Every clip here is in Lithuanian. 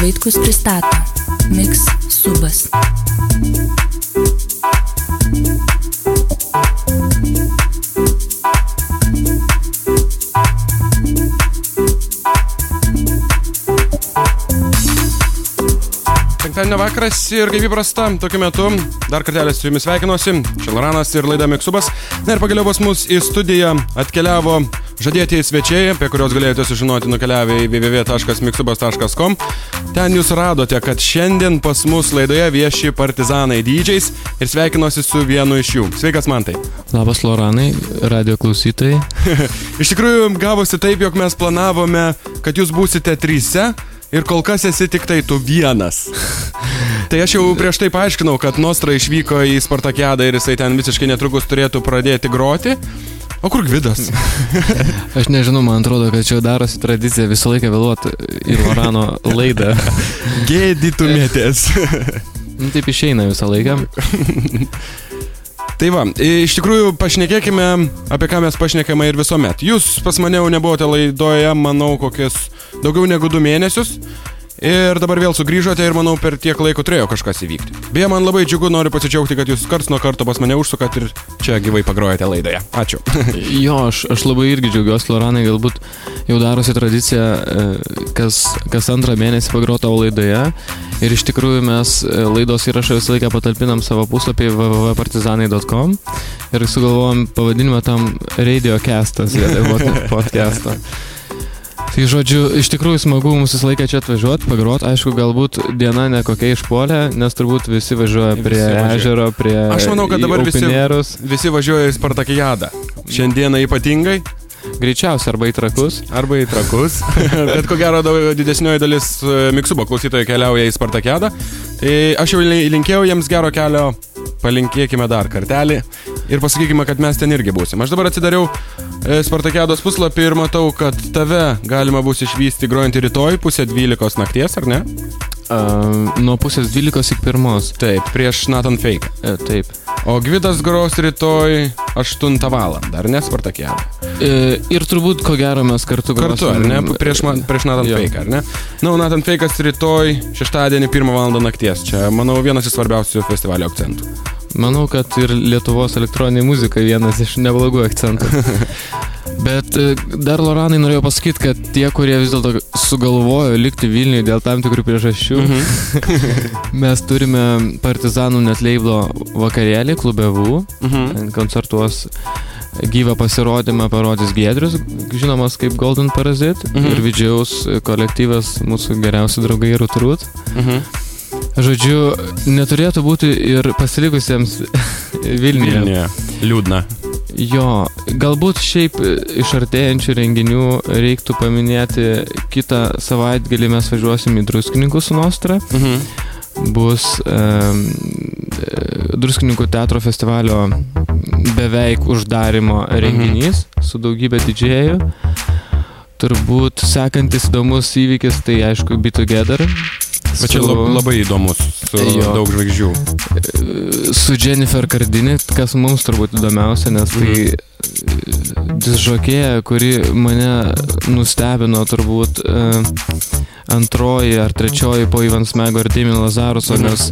Vaitkus pristato Mix Subas. Penktadienio vakaras ir kaip įprasta, tokiu metu dar kartelį su jumis sveikinuosi, Šilranas ir laida Miksubas. Na ir pagaliau pas mus į studiją atkeliavo žadėtieji svečiai, apie kuriuos galėjote sužinoti nukeliavę į www.miksubas.com. Ten jūs radote, kad šiandien pas mus laidoje vieši partizanai dydžiais ir sveikinuosi su vienu iš jų. Sveikas, Mantai. Labas, Loranai, radio klausytojai. iš tikrųjų, gavosi taip, jog mes planavome, kad jūs būsite tryse ir kol kas esi tik tai tu vienas. Tai aš jau prieš tai paaiškinau, kad Nostra išvyko į Spartakiadą ir jisai ten visiškai netrukus turėtų pradėti groti. O kur Gvidas? Aš nežinau, man atrodo, kad čia darosi tradicija visą laiką vėluoti į Lorano laidą. Gėdytumėtės. Nu, taip išeina visą laiką. Tai va, iš tikrųjų pašnekėkime, apie ką mes pašnekame ir visuomet. Jūs pas mane jau nebuvote laidoje, manau, kokius daugiau negu du mėnesius. Ir dabar vėl sugrįžote ir manau per tiek laiko turėjo kažkas įvykti. Beje, man labai džiugu, noriu pasidžiaugti, kad jūs karts nuo karto pas mane užsukat ir čia gyvai pagrojate laidoje. Ačiū. jo, aš, aš labai irgi džiaugiuosi, Loranai, galbūt jau darosi tradicija, e, kas, kas antrą mėnesį pagroti tavo laidoje. Ir iš tikrųjų mes e, laidos įrašą visą laiką patalpinam savo puslapį www.partizanai.com ir sugalvojom pavadinimą tam Radio Castas, podcastą. Tai žodžiu, iš tikrųjų smagu mums visą laiką čia atvažiuoti, pagrot, aišku, galbūt diena ne kokia išpolė, nes turbūt visi važiuoja prie visi važiuoja. ežero, prie... Aš manau, kad dabar visi, visi važiuoja į Spartakijadą. Šiandieną ypatingai. Greičiausiai arba į trakus. Arba į trakus. Bet ko gero didesnioji dalis e, Miksubo klausytojų keliauja į Spartakiadą. Tai aš jau linkėjau jiems gero kelio palinkėkime dar kartelį ir pasakykime, kad mes ten irgi būsim. Aš dabar atsidariau e, Spartakiados puslapį ir matau, kad tave galima bus išvysti grojantį rytoj pusę dvylikos nakties, ar ne? Uh, nuo pusės dvylikos iki pirmos. Taip, prieš Nathan Fake. E, taip. O Gvidas gros rytoj 8 val. ar ne Spartakiadą? E, ir turbūt, ko gero, mes kartu grosim. Kartu, ar ne? Prieš, man, prieš Nathan jo. Fake, ar ne? Na, no, Nathan Fake'as rytoj šeštadienį 1 val. nakties. Čia, manau, vienas iš svarbiausių festivalio akcentų. Manau, kad ir Lietuvos elektroninė muzika vienas iš neblogų akcentų. Bet e, dar Loranai norėjau pasakyti, kad tie, kurie vis dėlto sugalvojo likti Vilniuje dėl tam tikrų priežasčių, mm -hmm. mes turime Partizanų net leiblo vakarėlį klubevų, mm -hmm. koncertuos gyvą pasirodymą parodys Gedrius, žinomas kaip Golden Parazit, mm -hmm. ir Vidžiaus kolektyvas mūsų geriausi draugai Rutrut. Mm -hmm. Žodžiu, neturėtų būti ir pasilikusiems Vilniuje. Vilniuje. Liūdna. Jo, galbūt šiaip iš artėjančių renginių reiktų paminėti kitą savaitgalį mes važiuosim į Druskininkų su Nostra. Mhm. Bus e, Druskininkų teatro festivalio beveik uždarimo renginys mhm. su daugybė didžėjų. Turbūt sekantis įdomus įvykis tai aišku Be Together Va čia lab, labai įdomus, su jo, daug žvaigždžių. Su Jennifer Cardini, kas mums turbūt įdomiausia, nes tai mm. Disžokėja, kuri mane nustebino turbūt uh, antroji ar trečioji po Ivan Smego ir Demi Lazaruso, mm. nes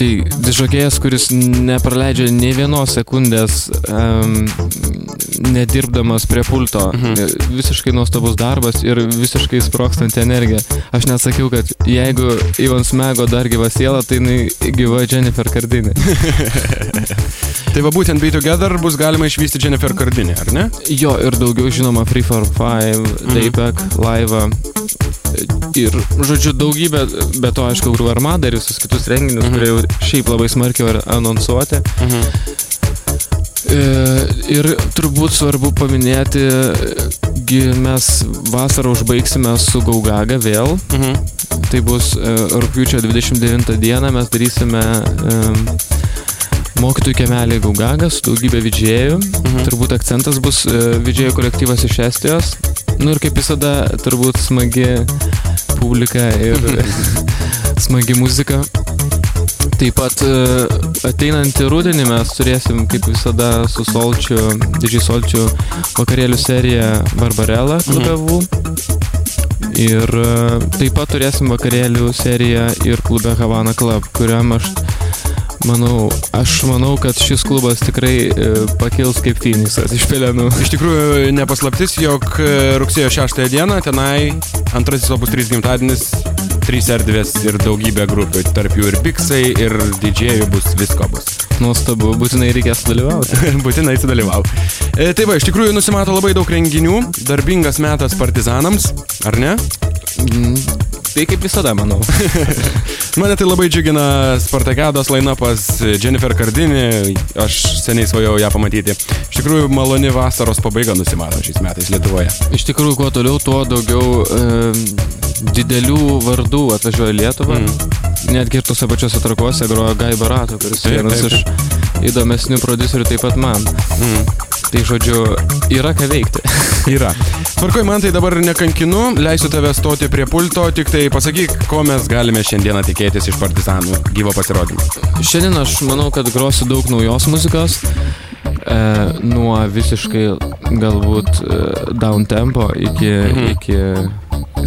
Tai dižokėjas, kuris nepraleidžia nei vienos sekundės um, nedirbdamas prie pulto. Mhm. Visiškai nuostabus darbas ir visiškai sprokstanti energija. Aš net sakiau, kad jeigu Ivan Smego dar gyva siela, tai jinai gyva Jennifer Cardini. tai va būtent Be Together bus galima išvysti Jennifer Cardini, ar ne? Jo, ir daugiau žinoma Free for Five, mhm. Dayback, Live. Ir, žodžiu, daugybė, be to, aišku, Gru Armada ir visus kitus renginius, mhm. kurie jau šiaip labai smarkiai anonsuoti. Mhm. E, ir turbūt svarbu paminėti, mes vasarą užbaigsime su Gaugaga vėl. Mhm. Tai bus e, rūpiučio 29 dieną, mes darysime mokytojų kemelį Gaugagas, daugybė vidžėjų. Mhm. Turbūt akcentas bus vidžėjų kolektyvas iš Estijos. Nu ir kaip visada, turbūt smagi publika ir smagi muzika. Taip pat ateinantį rudenį mes turėsim, kaip visada, su Solčiu, didžiai Solčiu vakarėlių seriją Barbarella klubevų. Mhm. Ir e, taip pat turėsim vakarėlių seriją ir klube Havana Club, kuriam aš manau, aš manau, kad šis klubas tikrai e, pakils kaip Phoenixas iš pelenų. Iš tikrųjų, nepaslaptis, jog e, rugsėjo 6 dieną tenai antrasis opus 3 gimtadienis, trys erdvės ir daugybė grupių, tarp jų ir Pixai, ir didžėjų bus, visko bus. Nuostabu, būtinai reikės dalyvauti. Būtinai sudalyvau. E, tai va, iš tikrųjų nusimato labai daug renginių, darbingas metas partizanams, ar ne? Mm, Tai kaip visada, manau. Mane tai labai džiugina Spartakados lainapas Jennifer Cardini, aš seniai svajojau ją pamatyti. Iš tikrųjų, maloni vasaros pabaiga nusimato šiais metais Lietuvoje. Iš tikrųjų, kuo toliau, tuo daugiau e, didelių vardų atvažiuoja į Lietuvą. Mm. Netgi ir tose pačiose trakuose grojo Gai Barato, kuris Taip, vienas taip, iš įdomesnių producerių taip pat man. Mm. Tai žodžiu, yra ką veikti. Yra. Tvarkoj, man tai dabar nekankinu, leisiu tave stoti prie pulto, tik tai pasakyk, ko mes galime šiandieną tikėtis iš partizanų gyvo pasirodymo. Šiandien aš manau, kad grosiu daug naujos muzikos. E, nuo visiškai galbūt e, down tempo iki, Mhm. iki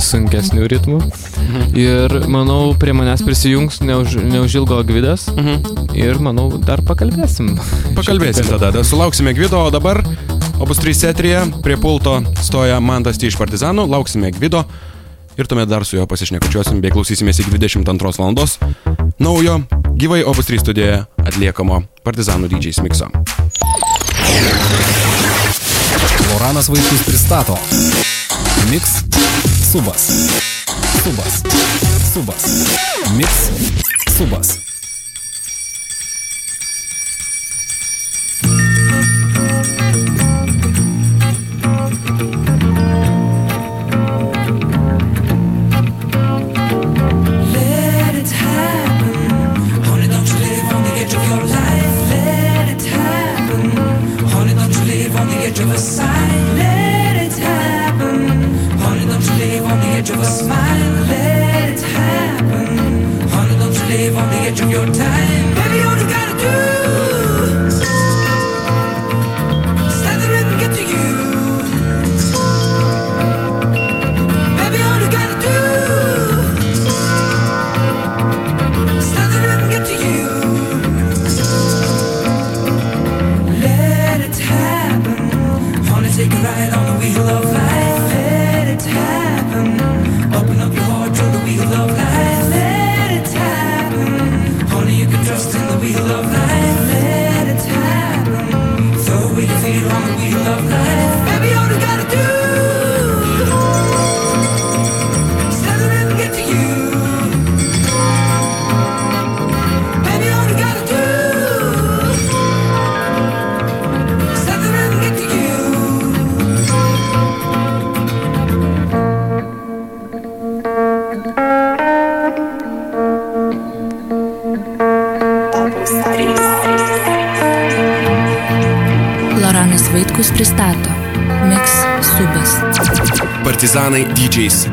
sunkesnių ritmų. Ir manau, prie manęs prisijungs neuž, neužilgo Gvidas. Ir manau, dar pakalbėsim. Pakalbėsim tada, tada sulauksime Gvido, o dabar Opus 3 setrija, prie pulto stoja Mantas T iš partizanų, lauksime Gvido ir tuomet dar su juo pasišnekučiuosim bei klausysimės iki 22 valandos naujo gyvai Opus 3 studijoje atliekamo partizanų DJs mikso. Loranas Vaitkus pristato Mix Subas. Subas. Subas. Mix Subas. Partizanai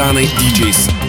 Mix Subas.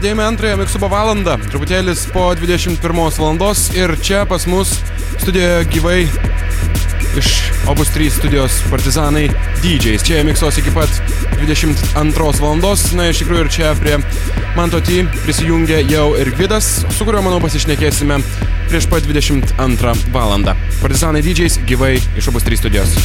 Pradėjome antrąją Miksubo valandą, truputėlis po 21 valandos ir čia pas mus studijoje gyvai iš Opus 3 studijos partizanai DJs. Čia jie miksuos iki pat 22 valandos. Na, iš tikrųjų ir čia prie Manto T prisijungia jau ir Gvidas, su kuriuo, manau, pasišnekėsime prieš pat 22 valandą. Partizanai DJs gyvai iš Opus 3 studijos.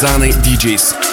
Partizanai DJs.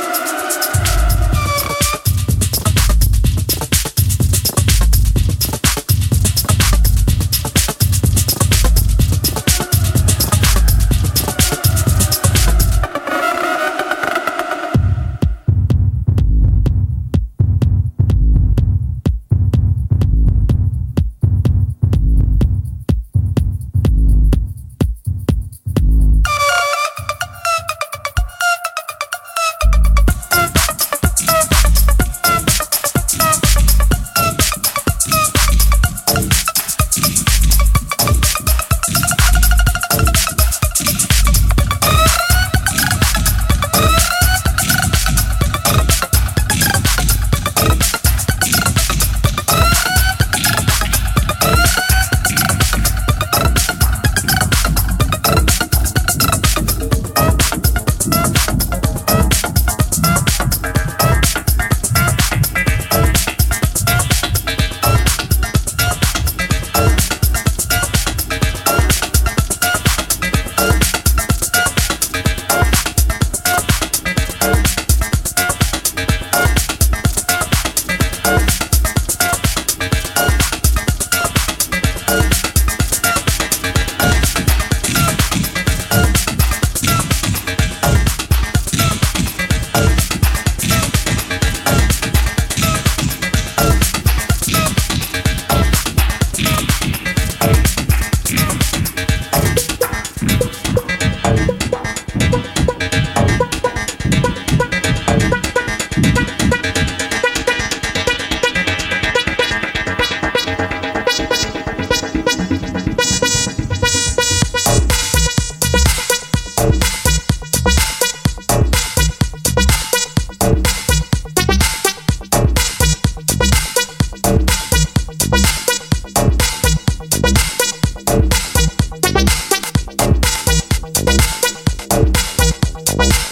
Bye.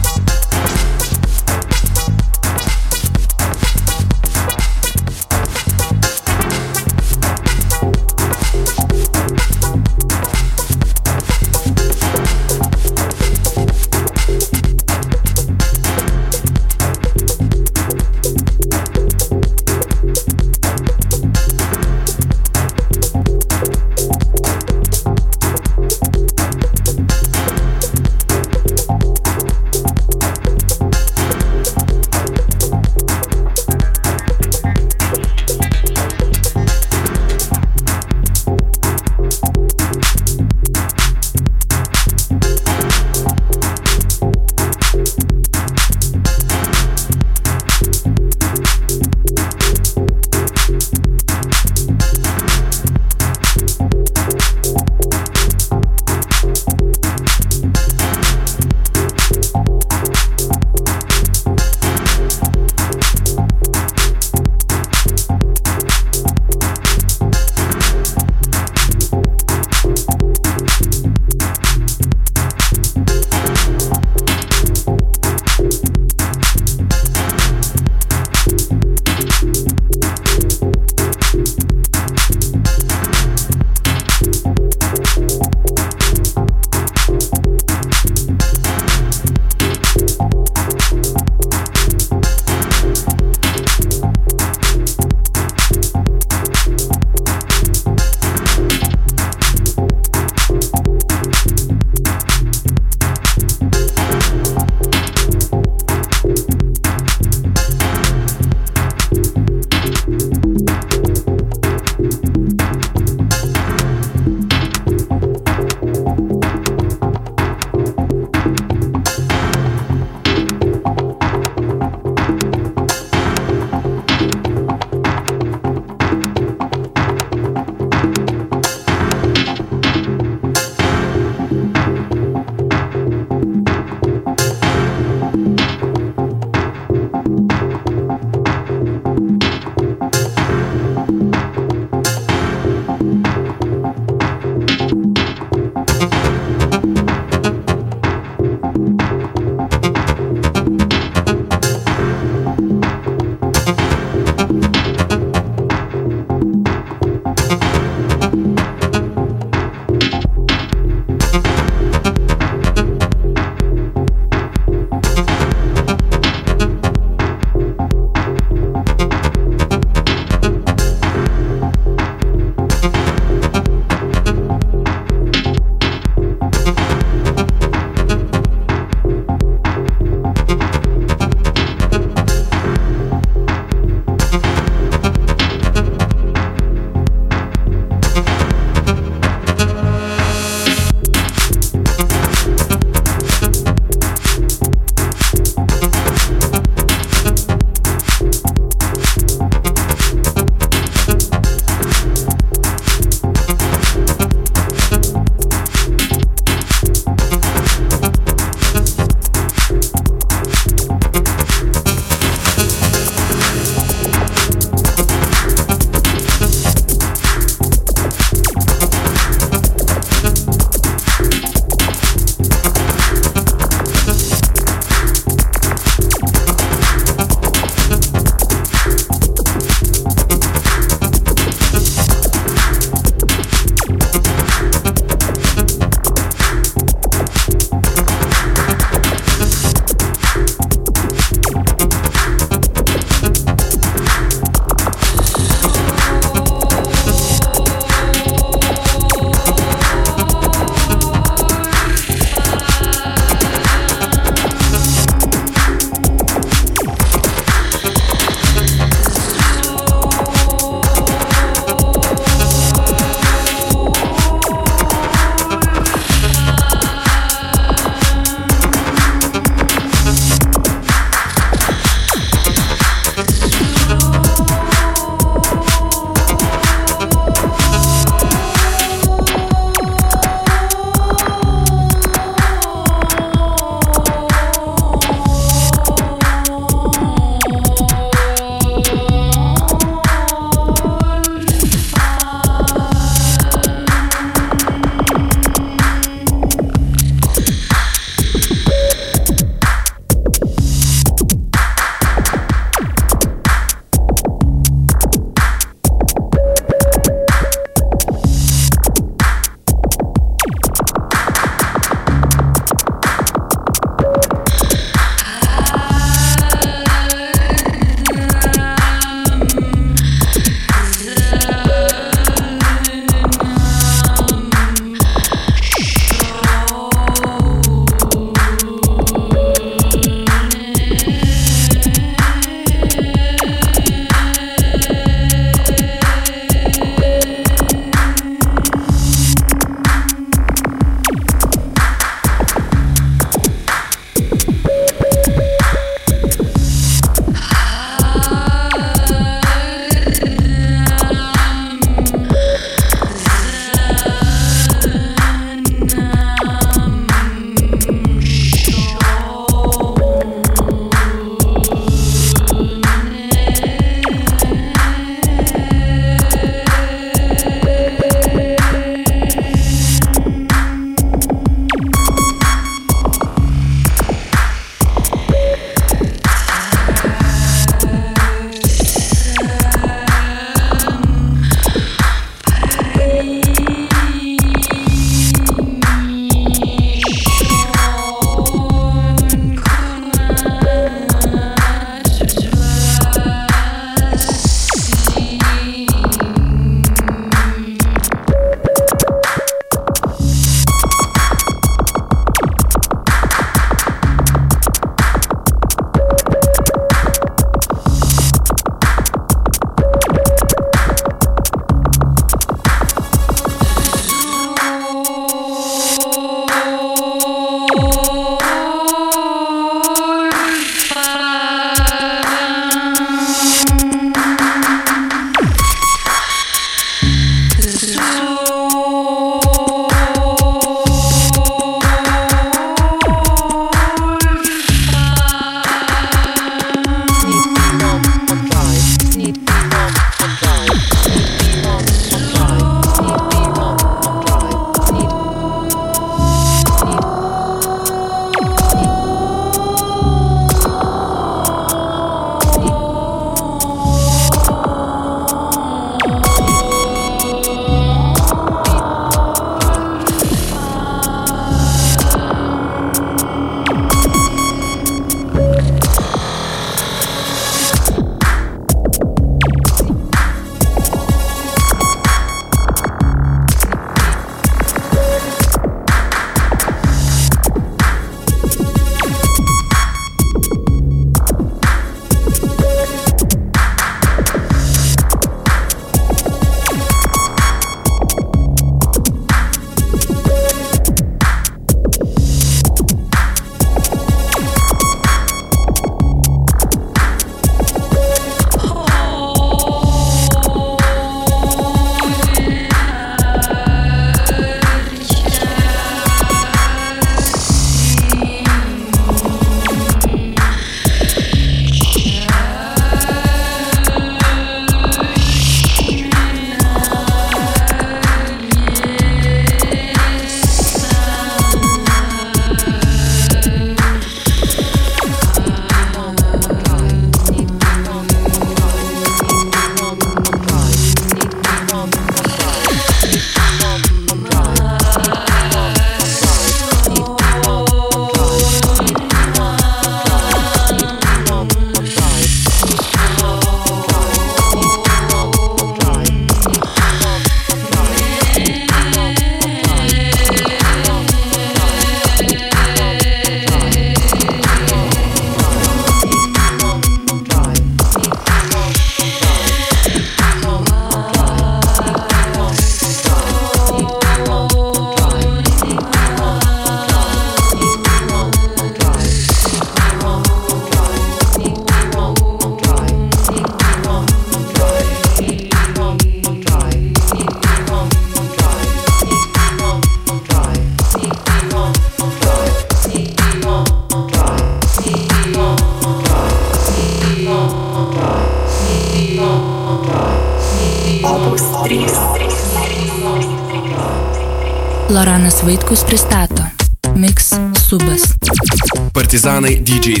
DJ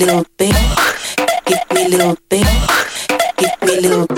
little thing, give me little thing, give me little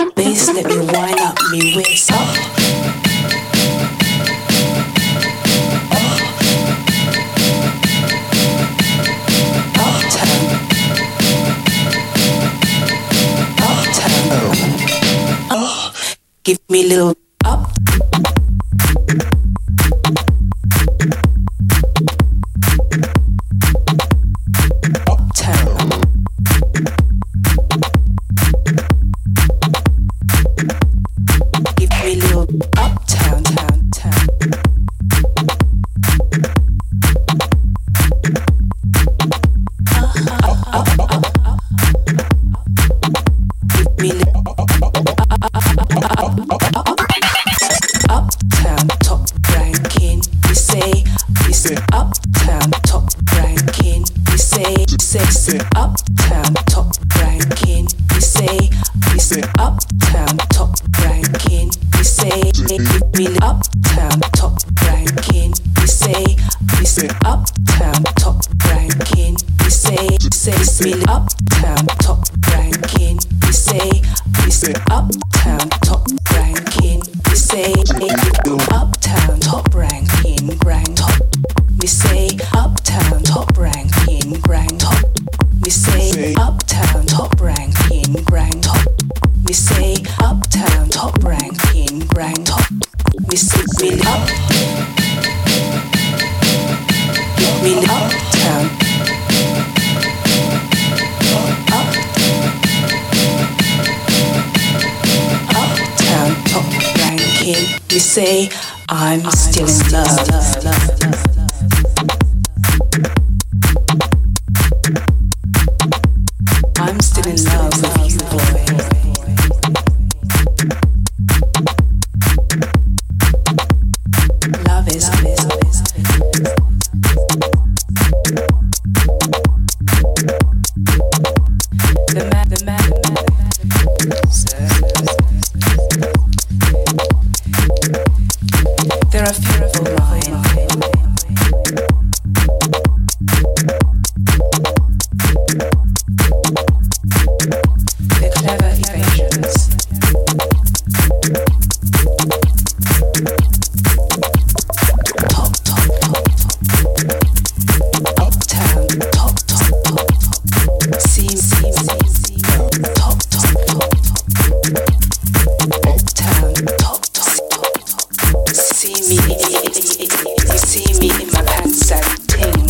see me in my pants and ting.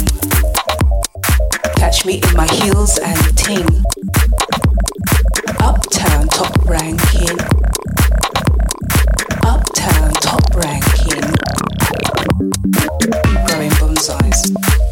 Catch me in my heels and ting. Uptown top ranking. Uptown top ranking. Growing bonsais.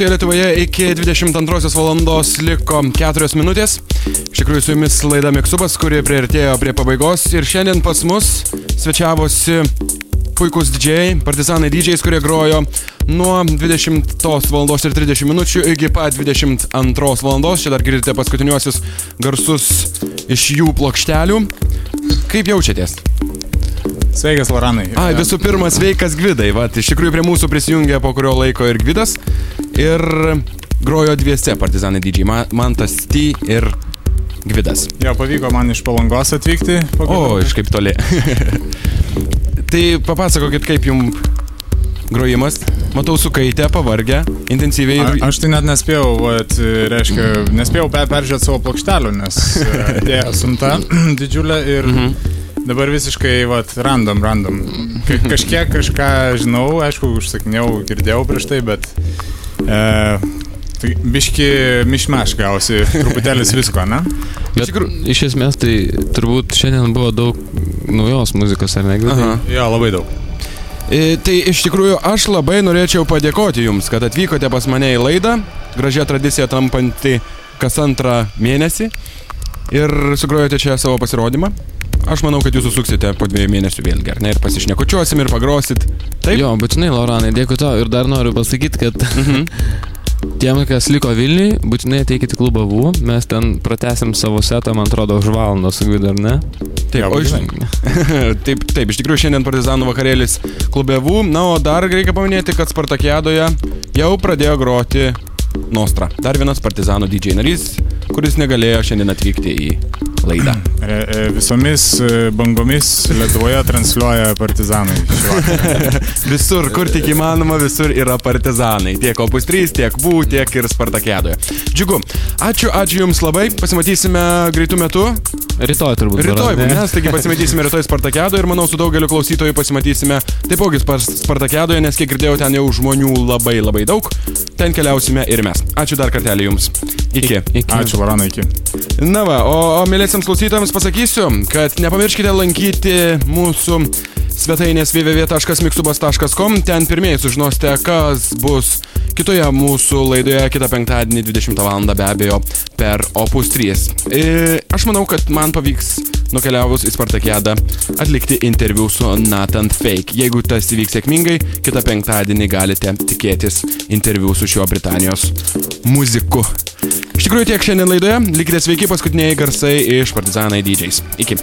visoje Lietuvoje iki 22 valandos liko 4 minutės. Iš tikrųjų su jumis laida Miksubas, kuri prieartėjo prie pabaigos ir šiandien pas mus svečiavosi puikūs didžiai, partizanai didžiais, kurie grojo nuo 20 val. ir 30 minučių iki pat 22 val. Čia dar girdite paskutiniuosius garsus iš jų plokštelių. Kaip jaučiatės? Sveikas, Loranai. A, visų pirma, sveikas Gvidai. Vat, iš tikrųjų prie mūsų prisijungė po kurio laiko ir Gvidas ir grojo dviese partizanai didžiai. Ma- Mantas T ir Gvidas. Jo, pavyko man iš palangos atvykti. O, pagaliau. iš kaip toli. tai papasakokit, kaip jums grojimas. Matau, sukaitę, pavargę, intensyviai. A, aš tai net nespėjau, vat, reiškia, nespėjau pe peržiūrėti savo plokštelių, nes e, atėjo sunta didžiulė ir dabar visiškai, vat, random, random. Ka kažkiek kažką žinau, aišku, užsakinėjau, girdėjau prieš tai, bet e, tai biški mišmaš gausi, truputėlis visko, ne? Bet iš, iš esmės tai turbūt šiandien buvo daug naujos muzikos, ar ne? Aha. Jo, labai daug. E, Tai iš tikrųjų aš labai norėčiau padėkoti Jums, kad atvykote pas mane į laidą, gražia tradicija tampanti kas antrą mėnesį ir sugrojote čia savo pasirodymą. Aš manau, kad Jūs susuksite po dviejų mėnesių vėlgi, ar ne, ir pasišnekučiosim ir pagrosit. Taip? Jo, būtinai, Lauranai, dėkui tau. Ir dar noriu pasakyti, kad tiem, kas liko Vilniui, būtinai ateikite į klubą VU. Mes ten pratesim savo setą, man atrodo, už valandą su Gvidu, ar ne? Taip, o iš... taip, taip, iš tikrųjų šiandien partizanų vakarėlis klubevų. Na, o dar reikia paminėti, kad Spartakiadoje jau pradėjo groti Nostra. Dar vienas partizanų didžiai narys, kuris negalėjo šiandien atvykti į laidą. E, visomis e, bangomis Lietuvoje transliuoja partizanai. Visur, kur tik įmanoma, visur yra partizanai. Tiek Opus 3, tiek VU, tiek ir Spartakiadoje. Džiugu. Ačiū, ačiū Jums labai. Pasimatysime greitų metų. Rytoj turbūt. Rytoj, mes taigi pasimatysime rytoj Spartakiadoje ir manau su daugeliu klausytojų pasimatysime taipogi Spar- Spartakiadoje, nes kiek girdėjau, ten jau žmonių labai labai daug. Ten keliausime ir mes. Ačiū dar kartelį Jums. Iki. Iki. Ačiū, Varanai, iki. Na va, o, o mėlysiams klausytojams pasakysiu, kad nepamirškite lankyti mūsų svetainės www.miksubas.com. Ten pirmieji sužinosite, kas bus kitoje mūsų laidoje kitą penktadienį 20 val. be abejo per Opus 3. E, aš manau, kad man pavyks nukeliavus į Spartakiadą atlikti interviu su Nathan Fake. Jeigu tas įvyks sėkmingai, kitą penktadienį galite tikėtis interviu su šiuo Britanijos muziku. Iš tikrųjų tiek šiandien laidoje. Likite sveiki, paskutiniai garsai iš Partizanai DJs. Iki.